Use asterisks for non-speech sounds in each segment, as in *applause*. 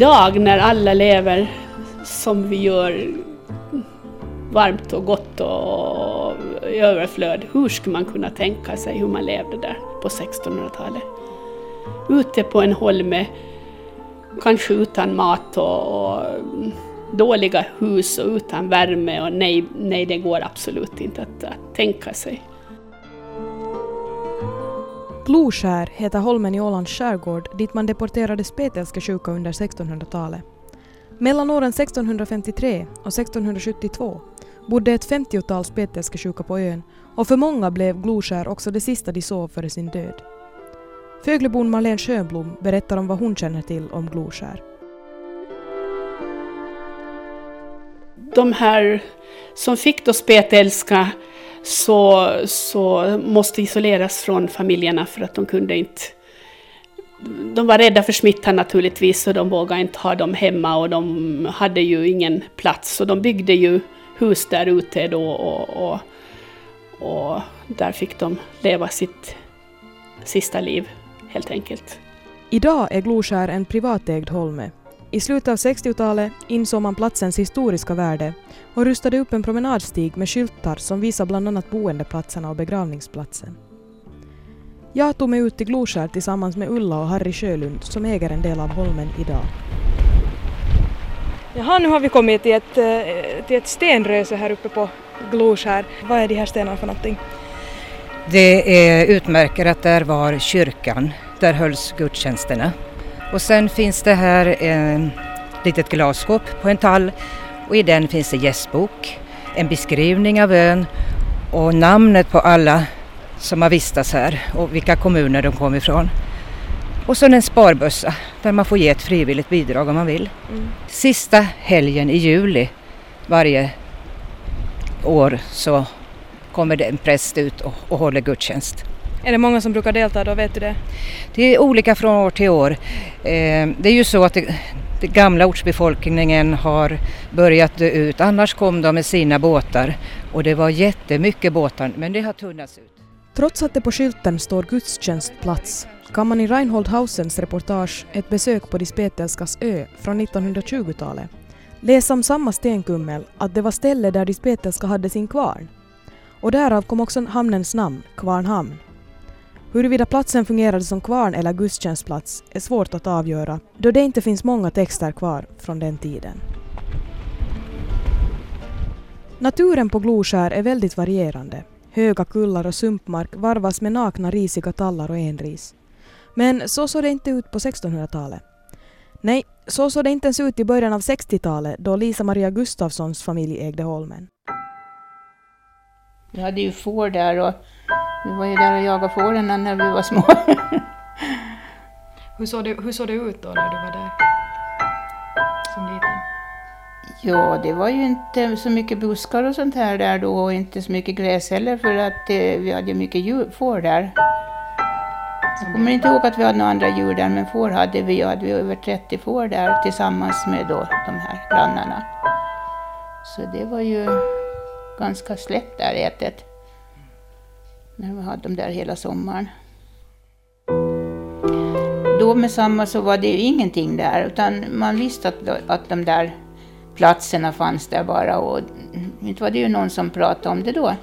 idag när alla lever som vi gör varmt och gott och i överflöd. Hur skulle man kunna tänka sig hur man levde där på 1600-talet? Ute på en holme, kanske utan mat och, och dåliga hus och utan värme och nej, nej det går absolut inte att, att tänka sig. Gloskär heter holmen i Ålands skärgård dit man deporterade spetälska sjuka under 1600-talet. Mellan åren 1653 och 1672 bodde ett 50-tal spetälska sjuka på ön och för många blev Gloskär också det sista de sov före sin död. Föglebon Marlene Schönblom berättar om vad hon känner till om Gloskär. De här som fick då spetälska så, så måste isoleras från familjerna för att de kunde inte de var rädda för smittan naturligtvis och de vågade inte ha dem hemma och de hade ju ingen plats så de byggde ju hus där ute då och, och, och där fick de leva sitt sista liv helt enkelt. Idag är Gloskär en privatägd holme. I slutet av 60-talet insåg man platsens historiska värde och rustade upp en promenadstig med skyltar som visar bland annat boendeplatserna och begravningsplatsen. Jag tog mig ut till Gloskär tillsammans med Ulla och Harry Sjölund som äger en del av holmen idag. Jaha, nu har vi kommit till ett, eh, till ett stenröse här uppe på Gloskär. Vad är de här stenarna för någonting? Det är, utmärker att där var kyrkan, där hölls gudstjänsterna. Och sen finns det här ett litet glasskåp på en tall och i den finns det gästbok, en beskrivning av ön och namnet på alla som har vistats här och vilka kommuner de kom ifrån. Och så en sparbössa där man får ge ett frivilligt bidrag om man vill. Mm. Sista helgen i juli varje år så kommer det en präst ut och, och håller gudstjänst. Är det många som brukar delta då, vet du det? Det är olika från år till år. Eh, det är ju så att det, det gamla ortsbefolkningen har börjat dö ut, annars kom de med sina båtar och det var jättemycket båtar men det har tunnats ut. Trots att det på skylten står gudstjänstplats kan man i Reinhold Hausens reportage Ett besök på de spetälskas ö från 1920-talet läsa om samma stenkummel att det var stället där de spetälska hade sin kvarn. Och därav kom också hamnens namn, Kvarnhamn. Huruvida platsen fungerade som kvarn eller gudstjänstplats är svårt att avgöra då det inte finns många texter kvar från den tiden. Naturen på Gloskär är väldigt varierande. Höga kullar och sumpmark varvas med nakna risiga tallar och enris. Men så såg det inte ut på 1600-talet. Nej, så såg det inte ens ut i början av 60-talet då Lisa Maria Gustafssons familj ägde holmen. Vi hade ju får där och vi var ju där och jagade fåren när vi var små. *laughs* hur, såg det, hur såg det ut då när du var där som liten? Ja, det var ju inte så mycket buskar och sånt här där då och inte så mycket gräs heller för att eh, vi hade mycket djur, får där. Jag kommer inte ihåg att vi hade några andra djur där men får hade vi, hade vi över 30 får där tillsammans med då de här grannarna. Så det var ju ganska slätt där ätet. När vi hade dem där hela sommaren. Då med samma så var det ju ingenting där utan man visste att, att de där platserna fanns där bara och inte var det ju någon som pratade om det då.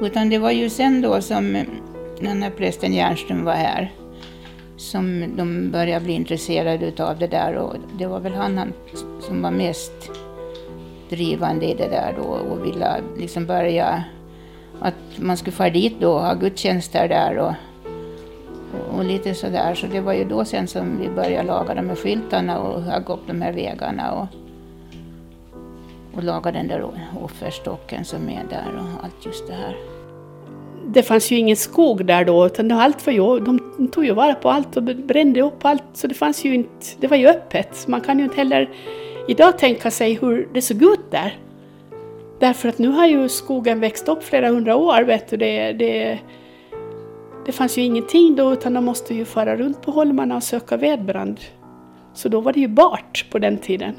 Utan det var ju sen då som eh, den här prästen Järnström var här som de började bli intresserade utav det där och det var väl han, som var mest drivande i det där då och ville liksom börja att man skulle fara dit då och ha gudstjänster där och, och lite sådär. Så det var ju då sen som vi började laga de här skyltarna och hugga upp de här vägarna och, och laga den där offerstocken som är där och allt just det här. Det fanns ju ingen skog där då, utan allt var ju, de tog ju vara på allt och brände upp allt, så det fanns ju inte, det var ju öppet. Man kan ju inte heller idag tänka sig hur det såg ut där. Därför att nu har ju skogen växt upp flera hundra år, vet du. Det, det, det fanns ju ingenting då, utan de måste ju fara runt på holmarna och söka vedbrand. Så då var det ju bart på den tiden.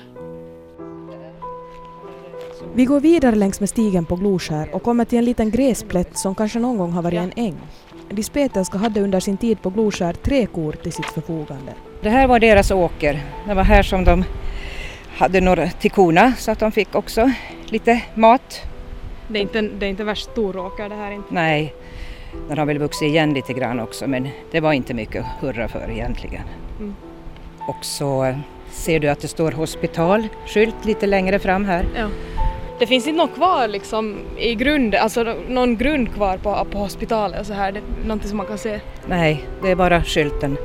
Vi går vidare längs med stigen på Gloskär och kommer till en liten gräsplätt som kanske någon gång har varit en äng. de spetälska hade under sin tid på Gloskär tre kor till sitt förfogande. Det här var deras åker. Det var här som de hade några till korna så att de fick också lite mat. Det är inte, det är inte värst stor åker det här inte? Nej, den har väl vuxit igen lite grann också men det var inte mycket att hurra för egentligen. Mm. Och så ser du att det står hospitalskylt lite längre fram här. Ja. Det finns inte något kvar liksom i grund, alltså någon grund kvar på, på hospitalet och så här, det är någonting som man kan se? Nej, det är bara skylten.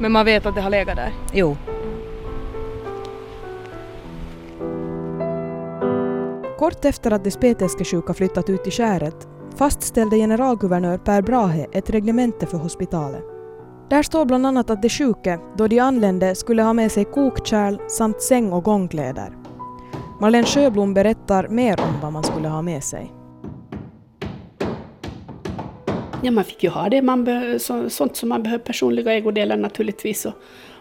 Men man vet att det har legat där? Jo. Kort efter att de spetälskesjuka flyttat ut i skäret fastställde generalguvernör Per Brahe ett reglemente för hospitalet. Där står bland annat att de sjuka, då de anlände, skulle ha med sig kokkärl samt säng och gångkläder. Marlene Sjöblom berättar mer om vad man skulle ha med sig. Ja, man fick ju ha det, man så, sånt som man behöver, personliga ägodelar naturligtvis. Och,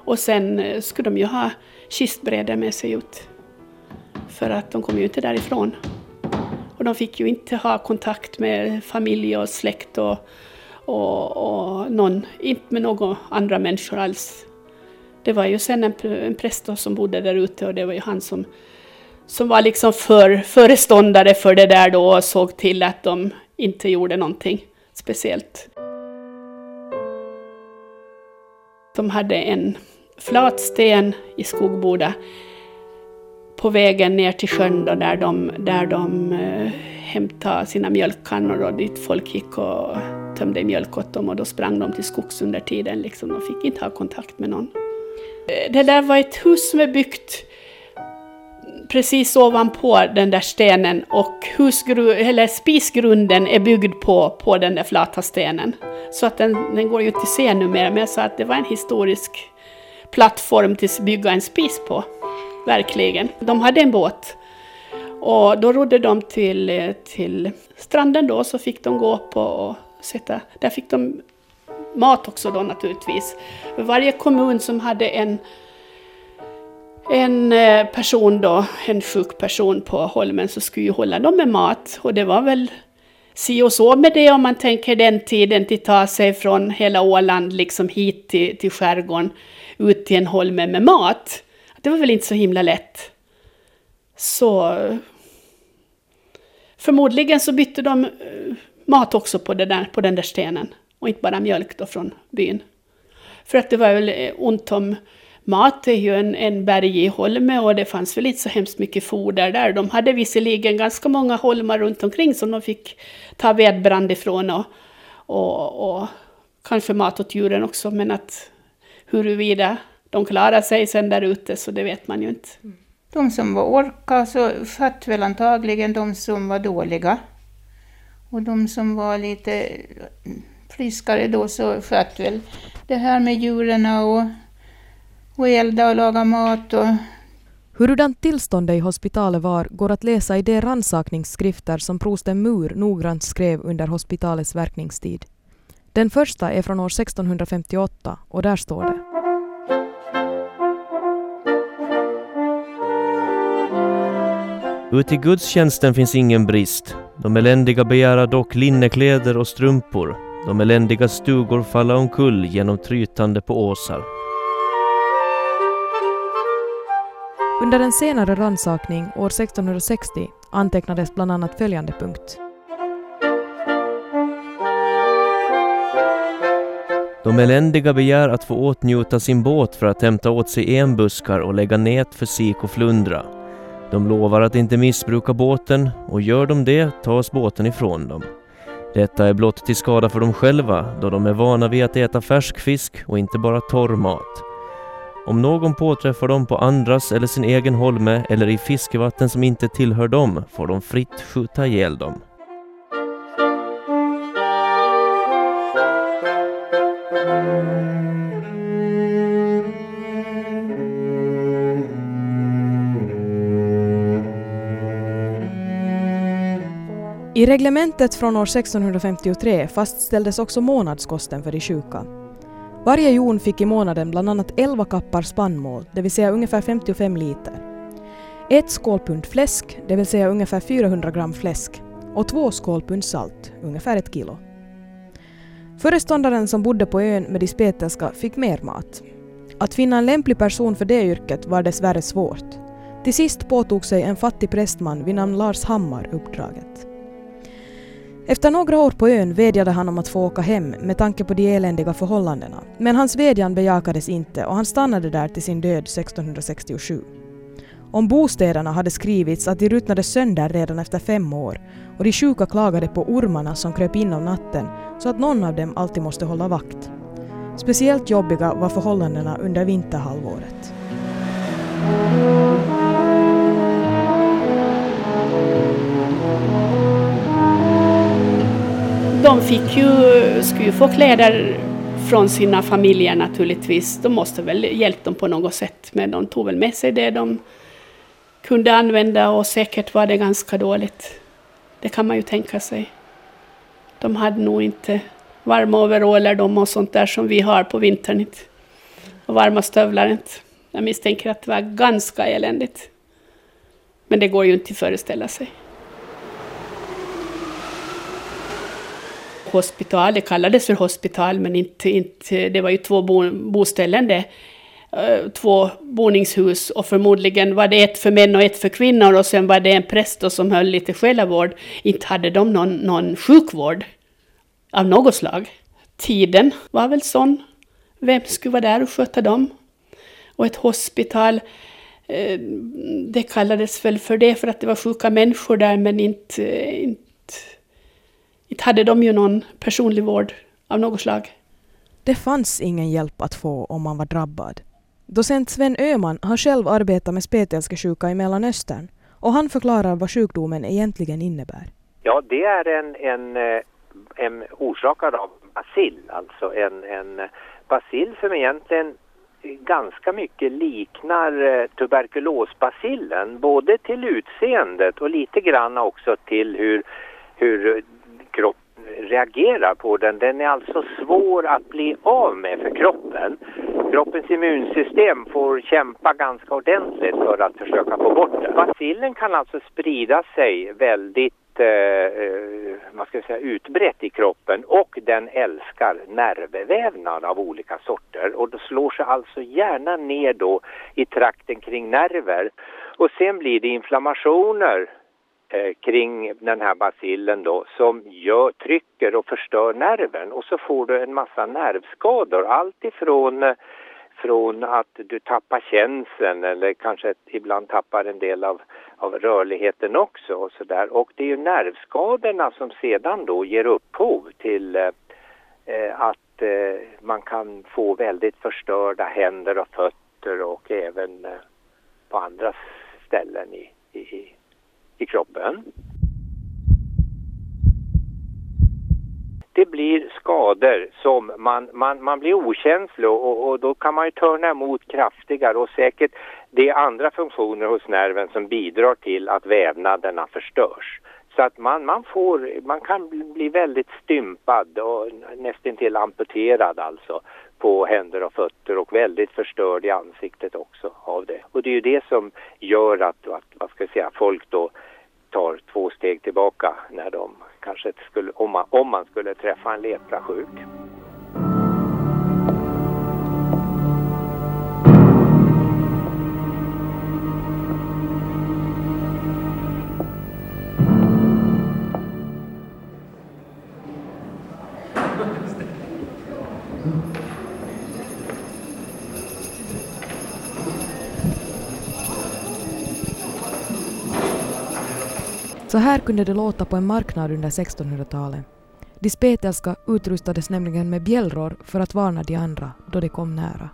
och sen eh, skulle de ju ha kistbrädor med sig ut. För att de kom ju inte därifrån. Och de fick ju inte ha kontakt med familj och släkt och, och, och någon, inte med några andra människor alls. Det var ju sen en, en präst som bodde där ute och det var ju han som, som var liksom för, föreståndare för det där då och såg till att de inte gjorde någonting speciellt. De hade en flat sten i Skogboda på vägen ner till sjön då, där de, där de eh, hämtade sina mjölkkannor och dit folk gick och tömde mjölk åt dem och då sprang de till skogs under tiden. Liksom. De fick inte ha kontakt med någon. Eh, det där var ett hus som är byggt precis ovanpå den där stenen och husgru eller spisgrunden är byggd på, på den där flata stenen. Så att den, den går ju inte att se numera, men jag sa att det var en historisk plattform till att bygga en spis på. Verkligen. De hade en båt och då rodde de till, till stranden då, så fick de gå på och sätta, där fick de mat också då naturligtvis. Varje kommun som hade en, en eh, person då, en sjuk person på Holmen, så skulle ju hålla dem med mat. Och det var väl si och så med det om man tänker den tiden till ta sig från hela Åland liksom hit till, till skärgården, ut till en holme med mat. Det var väl inte så himla lätt. Så förmodligen så bytte de eh, mat också på, det där, på den där stenen och inte bara mjölk då från byn. För att det var väl eh, ont om mat, det är ju en, en bergig holme och det fanns väl inte så hemskt mycket foder där. De hade visserligen ganska många holmar runt omkring som de fick ta vedbrand ifrån och, och, och kanske mat åt djuren också, men att huruvida de klarar sig sen där ute så det vet man ju inte. De som var orka så fatt väl antagligen de som var dåliga. Och de som var lite friskare då så sköt väl det här med djuren och, och elda och laga mat. Och... Hurudant tillståndet i hospitalet var går att läsa i de rannsakningsskrifter som prosten Mur noggrant skrev under hospitalets verkningstid. Den första är från år 1658 och där står det Uti gudstjänsten finns ingen brist. De eländiga begära dock linnekläder och strumpor. De eländiga stugor falla omkull genom trytande på åsar. Under en senare rannsakning år 1660 antecknades bland annat följande punkt. De eländiga begär att få åtnjuta sin båt för att hämta åt sig enbuskar och lägga nät för sik och flundra. De lovar att inte missbruka båten och gör de det tas båten ifrån dem. Detta är blott till skada för dem själva då de är vana vid att äta färsk fisk och inte bara torr mat. Om någon påträffar dem på andras eller sin egen holme eller i fiskevatten som inte tillhör dem får de fritt skjuta ihjäl dem. I reglementet från år 1653 fastställdes också månadskosten för de sjuka. Varje jon fick i månaden bland annat 11 kappar spannmål, det vill säga ungefär 55 liter. Ett skålpund fläsk, det vill säga ungefär 400 gram fläsk, och två skålpund salt, ungefär ett kilo. Föreståndaren som bodde på ön med de spetälska fick mer mat. Att finna en lämplig person för det yrket var dessvärre svårt. Till sist påtog sig en fattig prästman vid namn Lars Hammar uppdraget. Efter några år på ön vädjade han om att få åka hem med tanke på de eländiga förhållandena. Men hans vädjan bejakades inte och han stannade där till sin död 1667. Om bostäderna hade skrivits att de ruttnade sönder redan efter fem år och de sjuka klagade på ormarna som kröp in om natten så att någon av dem alltid måste hålla vakt. Speciellt jobbiga var förhållandena under vinterhalvåret. De fick ju, skulle ju få kläder från sina familjer naturligtvis. De måste väl hjälpt dem på något sätt, men de tog väl med sig det de kunde använda och säkert var det ganska dåligt. Det kan man ju tänka sig. De hade nog inte varma overaller de och sånt där som vi har på vintern. Inte. Och varma stövlar inte. Jag misstänker att det var ganska eländigt. Men det går ju inte att föreställa sig. Hospital, det kallades för hospital men inte, inte, det var ju två bo, boställen det. Eh, två boningshus och förmodligen var det ett för män och ett för kvinnor och sen var det en präst som höll lite själavård. Inte hade de någon, någon sjukvård av något slag. Tiden var väl sån. Vem skulle vara där och sköta dem? Och ett hospital, eh, det kallades väl för det för att det var sjuka människor där men inte, inte, inte hade de ju någon personlig vård av något slag. Det fanns ingen hjälp att få om man var drabbad. Docent Sven Öman har själv arbetat med spetälskesjuka i Mellanöstern och han förklarar vad sjukdomen egentligen innebär. Ja, det är en, en, eh, en orsakad av bacill, alltså en, en bacill som egentligen ganska mycket liknar eh, tuberkulosbacillen, både till utseendet och lite grann också till hur, hur kroppen reagerar på den. Den är alltså svår att bli av med för kroppen. Kroppens immunsystem får kämpa ganska ordentligt för att försöka få bort den. Bacillen kan alltså sprida sig väldigt eh, eh vad ska jag säga, utbrett i kroppen och den älskar nervvävnad av olika sorter och då slår sig alltså gärna ner då i trakten kring nerver och sen blir det inflammationer eh, kring den här bacillen då som gör, trycker och förstör nerven och så får du en massa nervskador. Allt ifrån eh, från att du tappar känseln eller kanske ibland tappar en del av, av rörligheten också och sådär. Och det är ju nervskadorna som sedan då ger upphov till eh, eh att eh, man kan få väldigt förstörda händer och fötter och även eh, på andra ställen i, i, i kroppen. det blir skador som man, man, man blir okänslig och, och då kan man ju törna emot kraftigare och säkert det är andra funktioner hos nerven som bidrar till att vävnaderna förstörs. Så att man, man, får, man kan bli väldigt stympad och nästan amputerad alltså på händer och fötter och väldigt förstörd i ansiktet också av det. Och det är ju det som gör att, att vad ska jag säga, folk då tar två steg tillbaka när de kanske skulle, om man, om man skulle träffa en leprasjuk. Så här kunde det låta på en marknad under 1600-talet. De spetälska utrustades nämligen med bjällror för att varna de andra då de kom nära.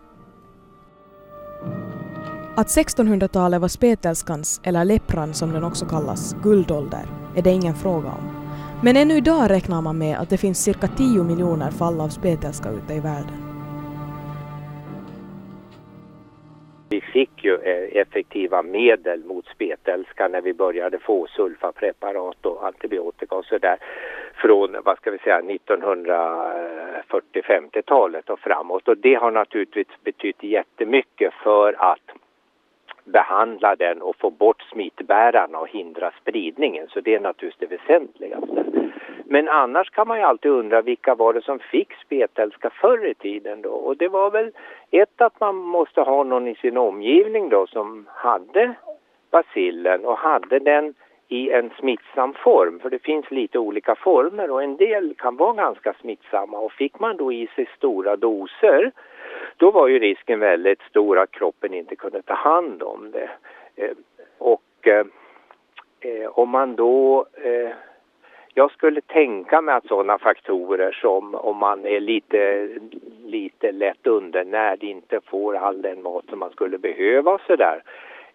Att 1600-talet var spetälskans, eller lepran som den också kallas, guldålder är det ingen fråga om. Men ännu idag räknar man med att det finns cirka 10 miljoner fall av spetälska ute i världen. Vi fick ju eh, effektiva medel mot spetälska när vi började få sulfapreparat och antibiotika och sådär från, vad ska vi säga, 1940-50-talet och framåt. Och det har naturligtvis betytt jättemycket för att behandla den och få bort smittbärarna och hindra spridningen. Så det är naturligtvis det väsentligaste. Men annars kan man ju alltid undra vilka var det som fick spetälska förr i tiden då? Och det var väl ett att man måste ha någon i sin omgivning då som hade bacillen och hade den i en smittsam form. För det finns lite olika former och en del kan vara ganska smittsamma och fick man då i sig stora doser då var ju risken väldigt stor att kroppen inte kunde ta hand om det. Eh, och eh, eh, om man då eh, jag skulle tänka mig att sådana faktorer som om man är lite, lite lätt undernärd, inte får all den mat som man skulle behöva och sådär.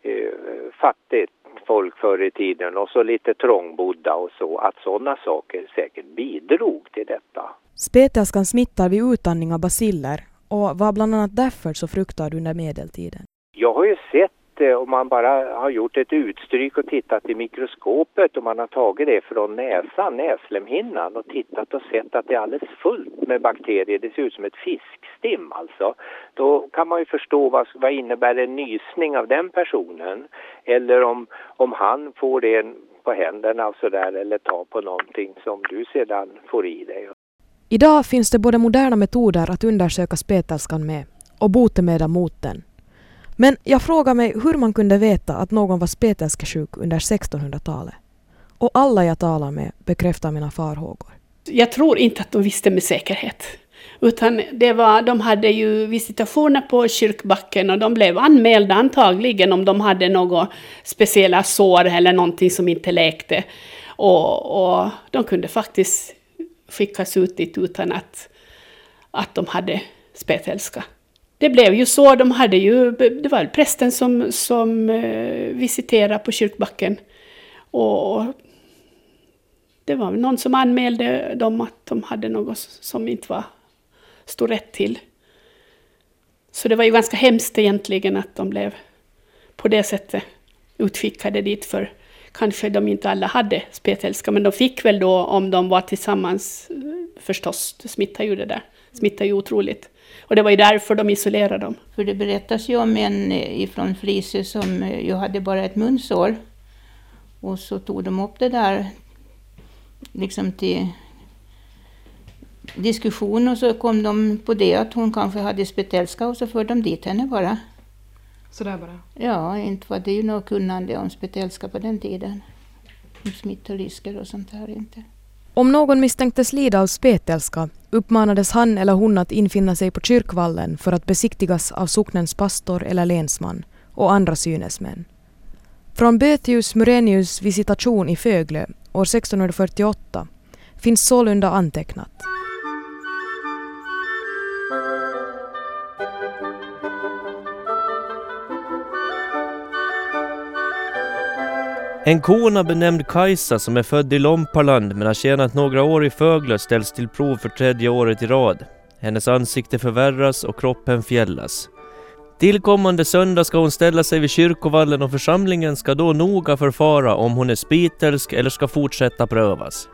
Eh, fattigt folk förr i tiden och så lite trångbodda och så, att sådana saker säkert bidrog till detta. Spetälskan smittar vid utandning av basiller och var bland annat därför så fruktad under medeltiden. Jag har ju sett Eh, om man bara har gjort ett utstryk och tittat i mikroskopet och man har tagit det från näsan, näslemhinnan och tittat och sett att det är alldeles fullt med bakterier. Det ser ut som ett fiskstim alltså. Då kan man ju förstå vad, vad innebär en nysning av den personen. Eller om, om han får det på händerna och sådär eller tar på någonting som du sedan får i dig. Idag finns det både moderna metoder att undersöka spetälskan med och botemedel mot den. Men jag frågar mig hur man kunde veta att någon var spetälskesjuk under 1600-talet. Och alla jag talar med bekräftar mina farhågor. Jag tror inte att de visste med säkerhet. Utan det var, de hade ju visitationer på kyrkbacken och de blev anmälda antagligen om de hade några speciella sår eller någonting som inte läkte. Och, och de kunde faktiskt skickas ut dit utan att, att de hade spetälska det blev ju så, de hade ju, det var prästen som, som eh, visiterade på kyrkbacken. Och det var någon som anmälde dem att de hade något som inte var, stod rätt till. Så det var ju ganska hemskt egentligen att de blev på det sättet utskickade dit för kanske de inte alla hade spetälska, men de fick väl då om de var tillsammans eh, förstås, det smittar ju det där, smittar ju otroligt. Och det var ju därför de isolerade dem. För det berättas ju om en eh, ifrån Frise som eh, ju hade bara ett munsår. Och så tog de upp det där liksom till diskussion och så kom de på det att hon kanske hade spetälska och så förde de dit henne bara. Sådär bara? Ja, inte var det ju något kunnande om spetälska på den tiden. Om smittorisker och sånt här inte. Om någon misstänktes lida av spetälska uppmanades han eller hon att infinna sig på kyrkvallen för att besiktigas av socknens pastor eller länsman och andra synesmän. Från Bötius Murenius visitation i Fögle år 1648 finns sålunda antecknat En kona benämnd Kajsa som är född i Lompaland men har tjänat några år i Fögle ställs till prov för tredje året i rad. Hennes ansikte förvärras och kroppen fjällas. Tillkommande söndag ska hon ställa sig vid kyrkovallen och församlingen ska då noga förfara om hon är spitelsk eller ska fortsätta prövas.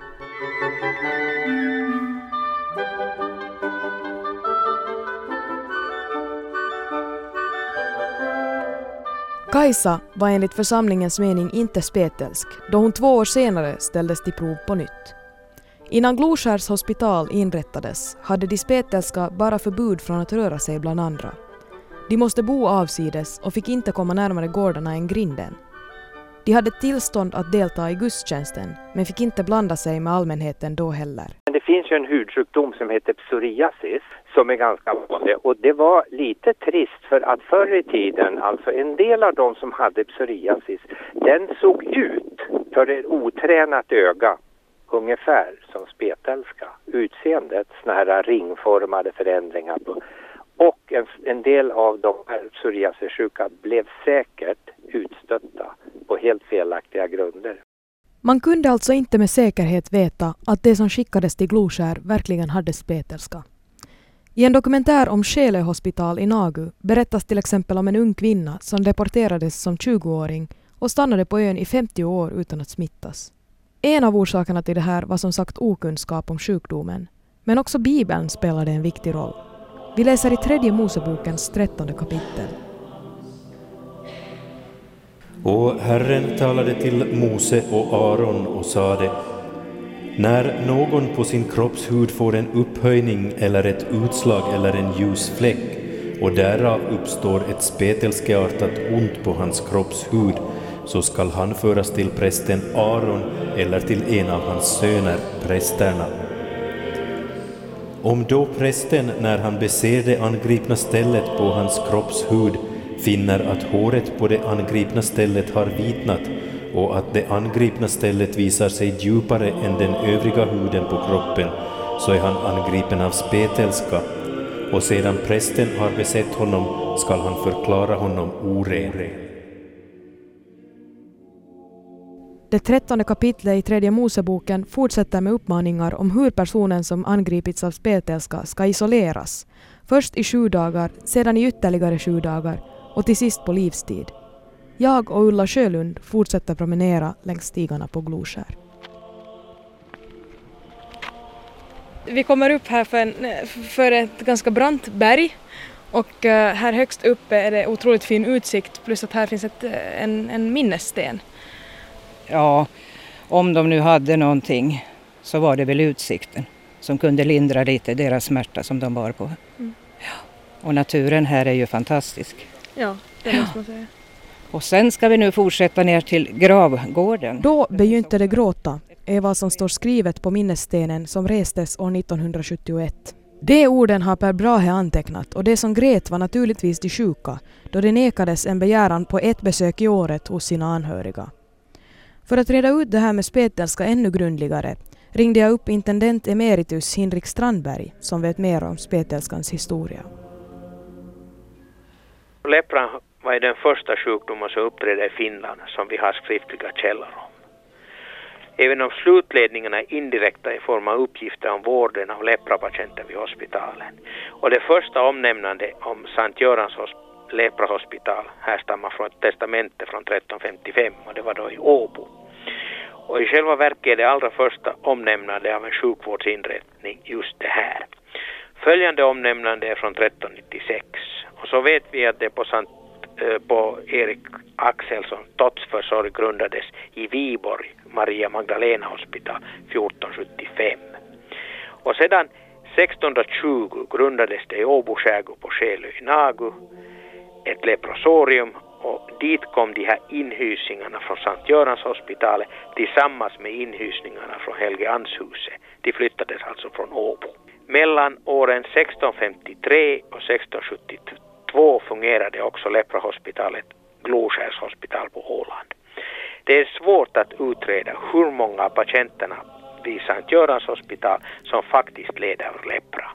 Kajsa var enligt församlingens mening inte spetälsk då hon två år senare ställdes till prov på nytt. Innan Gloskärs hospital inrättades hade de spetälska bara förbud från att röra sig bland andra. De måste bo avsides och fick inte komma närmare gårdarna än grinden. De hade tillstånd att delta i gudstjänsten men fick inte blanda sig med allmänheten då heller. Det finns ju en hudsjukdom som heter psoriasis som är ganska vanlig och det var lite trist för att förr i tiden, alltså en del av de som hade psoriasis, den såg ut för ett otränat öga ungefär som spetälska. Utseendet, såna här ringformade förändringar på och en, en, del av de här psoriasissjuka blev säkert utstötta på helt felaktiga grunder. Man kunde alltså inte med säkerhet veta att det som skickades till Gloskär verkligen hade spetälska. I en dokumentär om Skele hospital i Nagu berättas till exempel om en ung kvinna som deporterades som 20-åring och stannade på ön i 50 år utan att smittas. En av orsakerna till det här var som sagt okunskap om sjukdomen. Men också Bibeln spelade en viktig roll. Vi läser i tredje Mosebokens trettonde kapitel. Och Herren talade till Mose och Aron och sade När någon på sin kroppshud får en upphöjning eller ett utslag eller en ljus fläck och därav uppstår ett spetelskeartat ont på hans kroppshud så skall han föras till prästen Aron eller till en av hans söner, prästerna. Om då prästen, när han beser det angripna stället på hans kroppshud, finner att håret på det angripna stället har vitnat och att det angripna stället visar sig djupare än den övriga huden på kroppen, så är han angripen av spetälska, och sedan prästen har besett honom skall han förklara honom oren. Det trettonde kapitlet i tredje Moseboken fortsätter med uppmaningar om hur personen som angripits av spetälska ska isoleras. Först i sju dagar, sedan i ytterligare sju dagar och till sist på livstid. Jag och Ulla Sjölund fortsätter promenera längs stigarna på Gloskär. Vi kommer upp här för, en, för ett ganska brant berg och eh, här högst uppe är det otroligt fin utsikt plus att här finns ett, eh, en, en minnessten. Ja, om de nu hade någonting så var det väl utsikten som kunde lindra lite deras smärta som de bar på. Mm. Ja. Och naturen här är ju fantastisk. Ja, det måste man säga. Och sen ska vi nu fortsätta ner till gravgården. Då begynte det gråta, är vad som står skrivet på minnesstenen som restes år 1971. De orden har Per Brahe antecknat och det som grät var naturligtvis de sjuka, då de nekades en begäran på ett besök i året hos sina anhöriga. För att reda ut det här med spetälska ännu grundligare ringde jag upp intendent emeritus Hinrik Strandberg som vet mer om spetälskans historia. Lepran var den första sjukdomen som uppträdde i Finland som vi har skriftliga källor om. Även om slutledningarna är indirekta i form av uppgifter om vården av leprapatienter vid hospitalen. Och det första omnämnandet om Sankt Görans leprahospital härstammar från ett testamente från 1355 och det var då i Åbo. Och i själva verket är det allra första omnämnande av en sjukvårdsinrättning just det här. Följande omnämnande är från 1396 och så vet vi att det på, Sant, eh, på Erik Axelsson dödsförsorg grundades i Viborg, Maria Magdalena hospital 1475. Och sedan 1620 grundades det i Åbo skärgård på Själö i Nagu ett leprosorium och dit kom de här inhysningarna från Sankt Görans hospitalet tillsammans med inhysningarna från Helgeandshuset. De flyttades alltså från Åbo. Mellan åren 1653 och 1672 fungerade också leprahospitalet Gloskärs hospital på Åland. Det är svårt att utreda hur många av patienterna vid Sankt Görans hospital som faktiskt led av lepra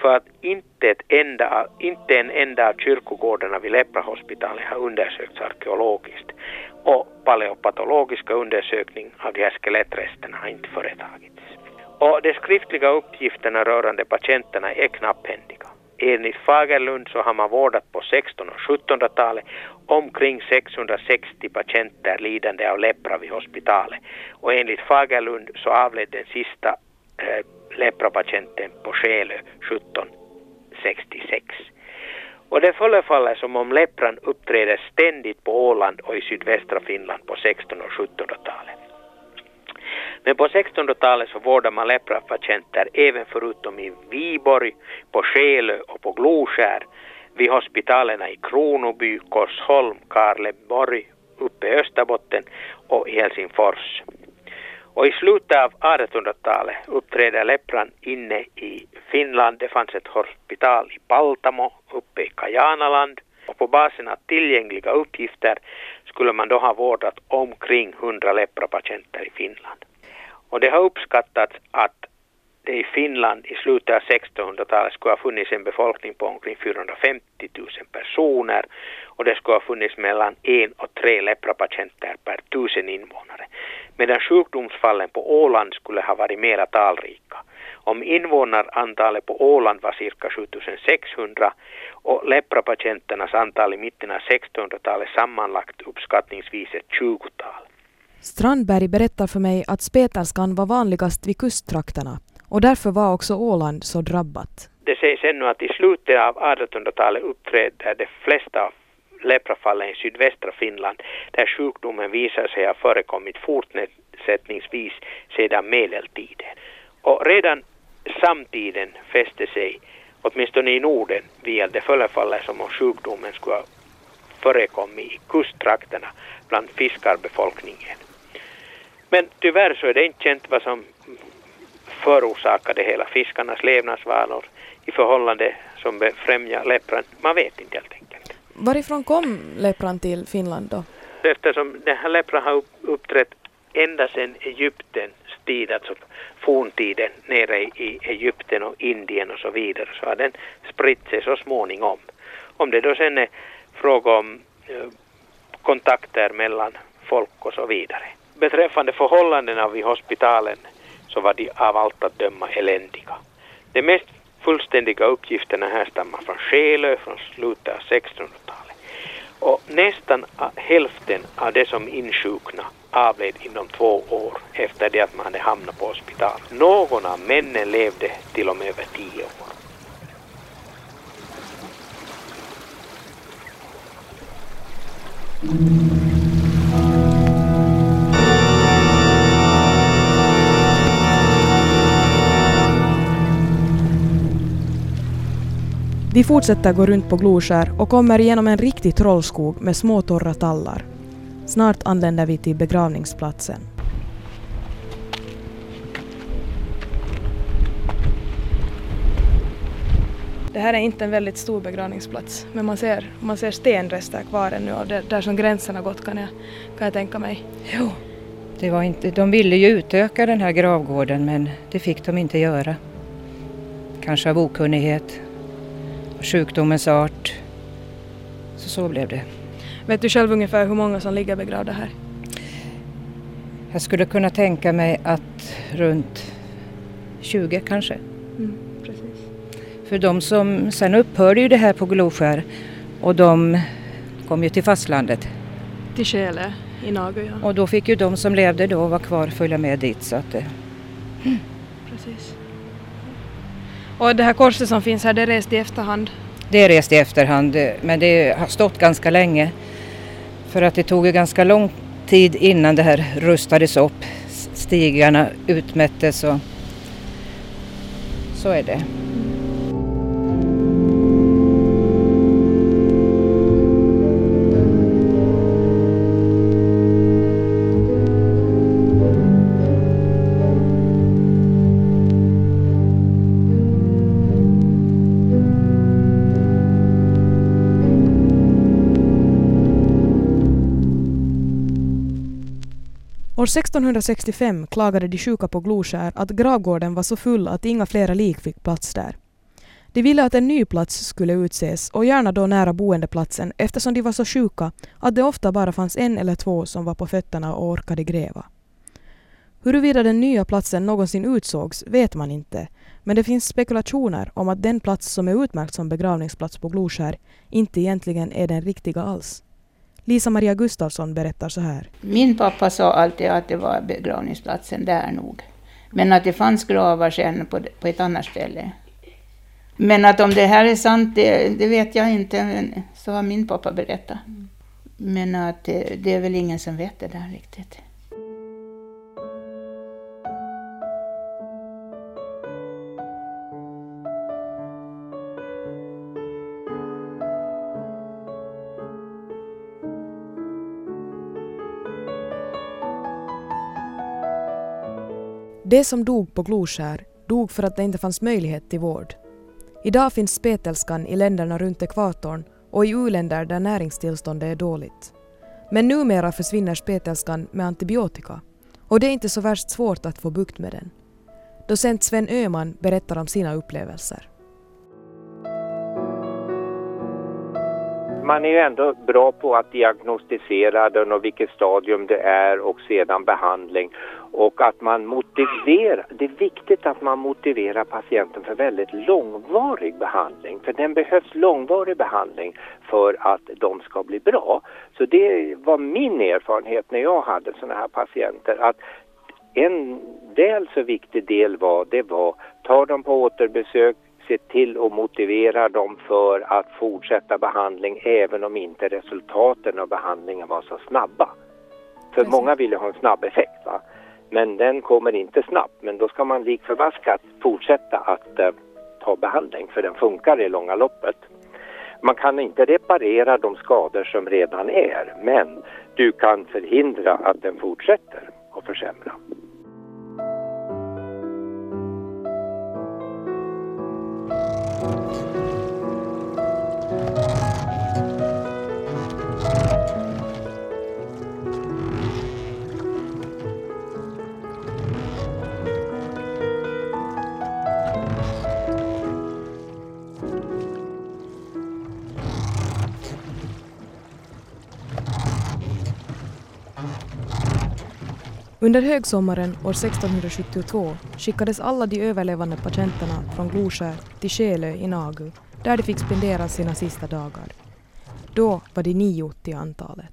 för att inte, ett enda, inte en enda av kyrkogårdarna vid Leprahospitalet har undersökts arkeologiskt och paleopatologiska undersökning av de här skelettresterna har inte företagits. Och de skriftliga uppgifterna rörande patienterna är knapphändiga. Enligt Fagerlund så har man vårdat på 1600 och 1700-talet omkring 660 patienter lidande av lepra vid hospitalet. Och enligt Fagerlund så avled den sista eh, leprapatienten på Själö 1766. Och det förefaller som om lepran uppträder ständigt på Åland och i sydvästra Finland på 1600 och 1700-talet. Men på 1600-talet så vårdade man leprapatienter även förutom i Viborg, på Själö och på Gloskär, vid hospitalerna i Kronoby, Korsholm, Karleborg, uppe i Österbotten och i Helsingfors. Och i slutet av 1800-talet uppträder lepran inne i Finland. Det fanns ett hospital i Paltamo uppe i Kajanaland. Och på basen av tillgängliga uppgifter skulle man då ha vårdat omkring 100 leprapatienter i Finland. Och det har uppskattats att det i Finland i slutet av 1600-talet skulle ha funnits en befolkning på omkring 450 000 personer och det skulle ha funnits mellan en och tre leprapatienter per tusen invånare. Medan sjukdomsfallen på Åland skulle ha varit mera talrika. Om invånarantalet på Åland var cirka 7600 och leprapatienternas antal i mitten av 1600-talet sammanlagt uppskattningsvis ett 20-tal. Strandberg berättar för mig att spetälskan var vanligast vid kusttrakterna och därför var också Åland så drabbat. Det sägs ännu att i slutet av 1800-talet uppträdde de flesta leprafallen i sydvästra Finland där sjukdomen visar sig ha förekommit fortsättningsvis sedan medeltiden. Och redan samtiden fäste sig, åtminstone i Norden, vid det förefaller som om sjukdomen skulle ha förekommit i kusttrakterna bland fiskarbefolkningen. Men tyvärr så är det inte känt vad som förorsakade hela fiskarnas levnadsvanor i förhållande som befrämjar lepran. Man vet inte helt enkelt. Varifrån kom lepran till Finland då? Eftersom den här lepran har uppträtt ända sedan Egyptens tid, alltså forntiden nere i Egypten och Indien och så vidare, så har den spritt sig så småningom. Om det då sen är fråga om eh, kontakter mellan folk och så vidare. Beträffande förhållandena vid hospitalen så var de av allt att döma eländiga. De mest fullständiga uppgifterna härstammar från Själö från slutet av 1600-talet. Och nästan hälften av de som insjukna avled inom två år efter det att man hade hamnat på hospital. Någon av männen levde till och med över tio år. Mm. Vi fortsätter gå runt på Gloskär och kommer igenom en riktig trollskog med små torra tallar. Snart anländer vi till begravningsplatsen. Det här är inte en väldigt stor begravningsplats, men man ser, man ser stenrester kvar ännu av det, där som gränsen har gått kan jag, kan jag tänka mig. Jo, det var inte, de ville ju utöka den här gravgården men det fick de inte göra. Kanske av okunnighet, sjukdomens art. Så så blev det. Vet du själv ungefär hur många som ligger begravda här? Jag skulle kunna tänka mig att runt 20 kanske. Mm, precis. För de som, sen upphörde ju det här på Gloskär och de kom ju till fastlandet. Till Skele i Nago ja. Och då fick ju de som levde då vara kvar följa med dit så att... Mm. Precis. Och det här korset som finns här, det är rest i efterhand? Det är rest i efterhand, men det har stått ganska länge. För att det tog ju ganska lång tid innan det här rustades upp. Stigarna utmättes och så är det. År 1665 klagade de sjuka på Gloskär att gravgården var så full att inga flera lik fick plats där. De ville att en ny plats skulle utses och gärna då nära boendeplatsen eftersom de var så sjuka att det ofta bara fanns en eller två som var på fötterna och orkade gräva. Huruvida den nya platsen någonsin utsågs vet man inte, men det finns spekulationer om att den plats som är utmärkt som begravningsplats på Gloskär inte egentligen är den riktiga alls. Lisa-Maria Gustafsson berättar så här. Min pappa sa alltid att det var begravningsplatsen där nog. Men att det fanns gravar sen på, på ett annat ställe. Men att om det här är sant, det, det vet jag inte. Men så har min pappa berättat. Men att det, det är väl ingen som vet det där riktigt. De som dog på Gloskär dog för att det inte fanns möjlighet till vård. Idag finns spetälskan i länderna runt ekvatorn och i u-länder där näringstillståndet är dåligt. Men numera försvinner spetälskan med antibiotika och det är inte så värst svårt att få bukt med den. Docent Sven Öhman berättar om sina upplevelser. Man är ju ändå bra på att diagnostisera den och vilket stadium det är och sedan behandling och att man motiverar, det är viktigt att man motiverar patienten för väldigt långvarig behandling. För den behövs långvarig behandling för att de ska bli bra. Så det var min erfarenhet när jag hade sådana här patienter att en väl så viktig del var, det var ta dem på återbesök, se till att motivera dem för att fortsätta behandling även om inte resultaten av behandlingen var så snabba. För Precis. många ville ha en snabb effekt. Va? Men den kommer inte snabbt. Men då ska man lik förbaskat fortsätta att eh, ta behandling för den funkar i långa loppet. Man kan inte reparera de skador som redan är men du kan förhindra att den fortsätter att försämra. 안녕. Under högsommaren år 1672 skickades alla de överlevande patienterna från Gloskär till Skelö i Nagu, där de fick spendera sina sista dagar. Då var de nio till antalet.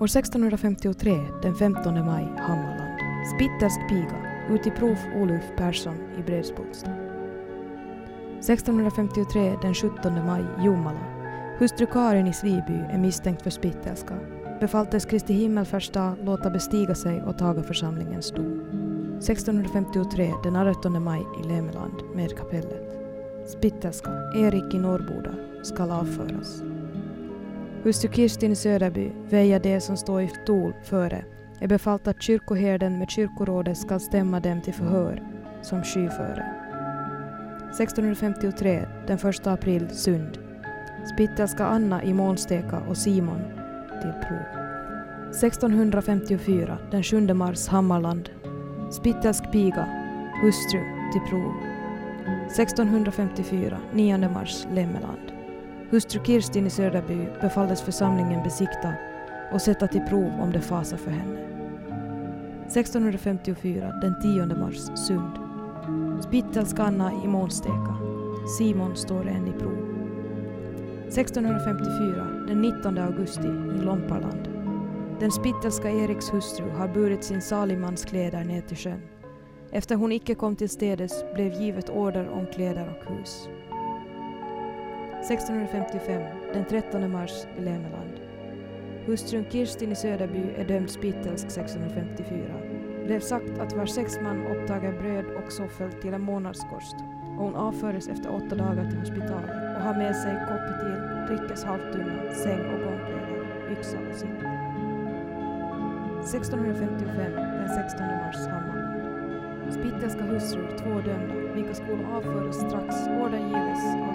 År 1653, den 15 maj, Hammarö Spittersk piga, uti Oluf Persson i Bredsbulsta. 1653 den 17 maj, Jomala. Hustru Karin i Sviby är misstänkt för spittelska. Befalltes Kristi himmelfärdsdag låta bestiga sig och taga församlingens dom. 1653 den 18 maj i Lemeland med kapellet. Spittelska, Erik i Norrboda, skall avföras. Hustru Kirstin i Söderby väja det som står i stol före är befallt att kyrkoherden med kyrkorådet skall stämma dem till förhör som skyföre. 1653, den 1 april, Sund. Spittelska Anna i Månsteka och Simon till prov. 1654, den 7 mars, Hammarland. Spittelsk piga, hustru till prov. 1654, 9 mars, Lemmeland. Hustru Kirstin i Söderby befalldes församlingen besikta och sätta till prov om det fasar för henne. 1654, den 10 mars, Sund. Spittelska i Månsteka. Simon står än i prov. 1654, den 19 augusti, i Lomparland. Den spittelska Eriks hustru har burit sin salimans kläder ner till sjön. Efter hon icke kom till städes blev givet order om kläder och hus. 1655, den 13 mars, i Lemeland. Hustrun Kirstin i Söderby är dömd spittelsk 1654. Blev sagt att var sex man upptager bröd och soffel till en månadskost och hon avfördes efter åtta dagar till hospitalet och har med sig koppetil, Rickes halvtunna, säng och gångkläder, yxa och sitt. 1655, den 16 mars, Hammarby. Spittelska hustrur, två dömda, vilka skulle avföras strax, orden gives av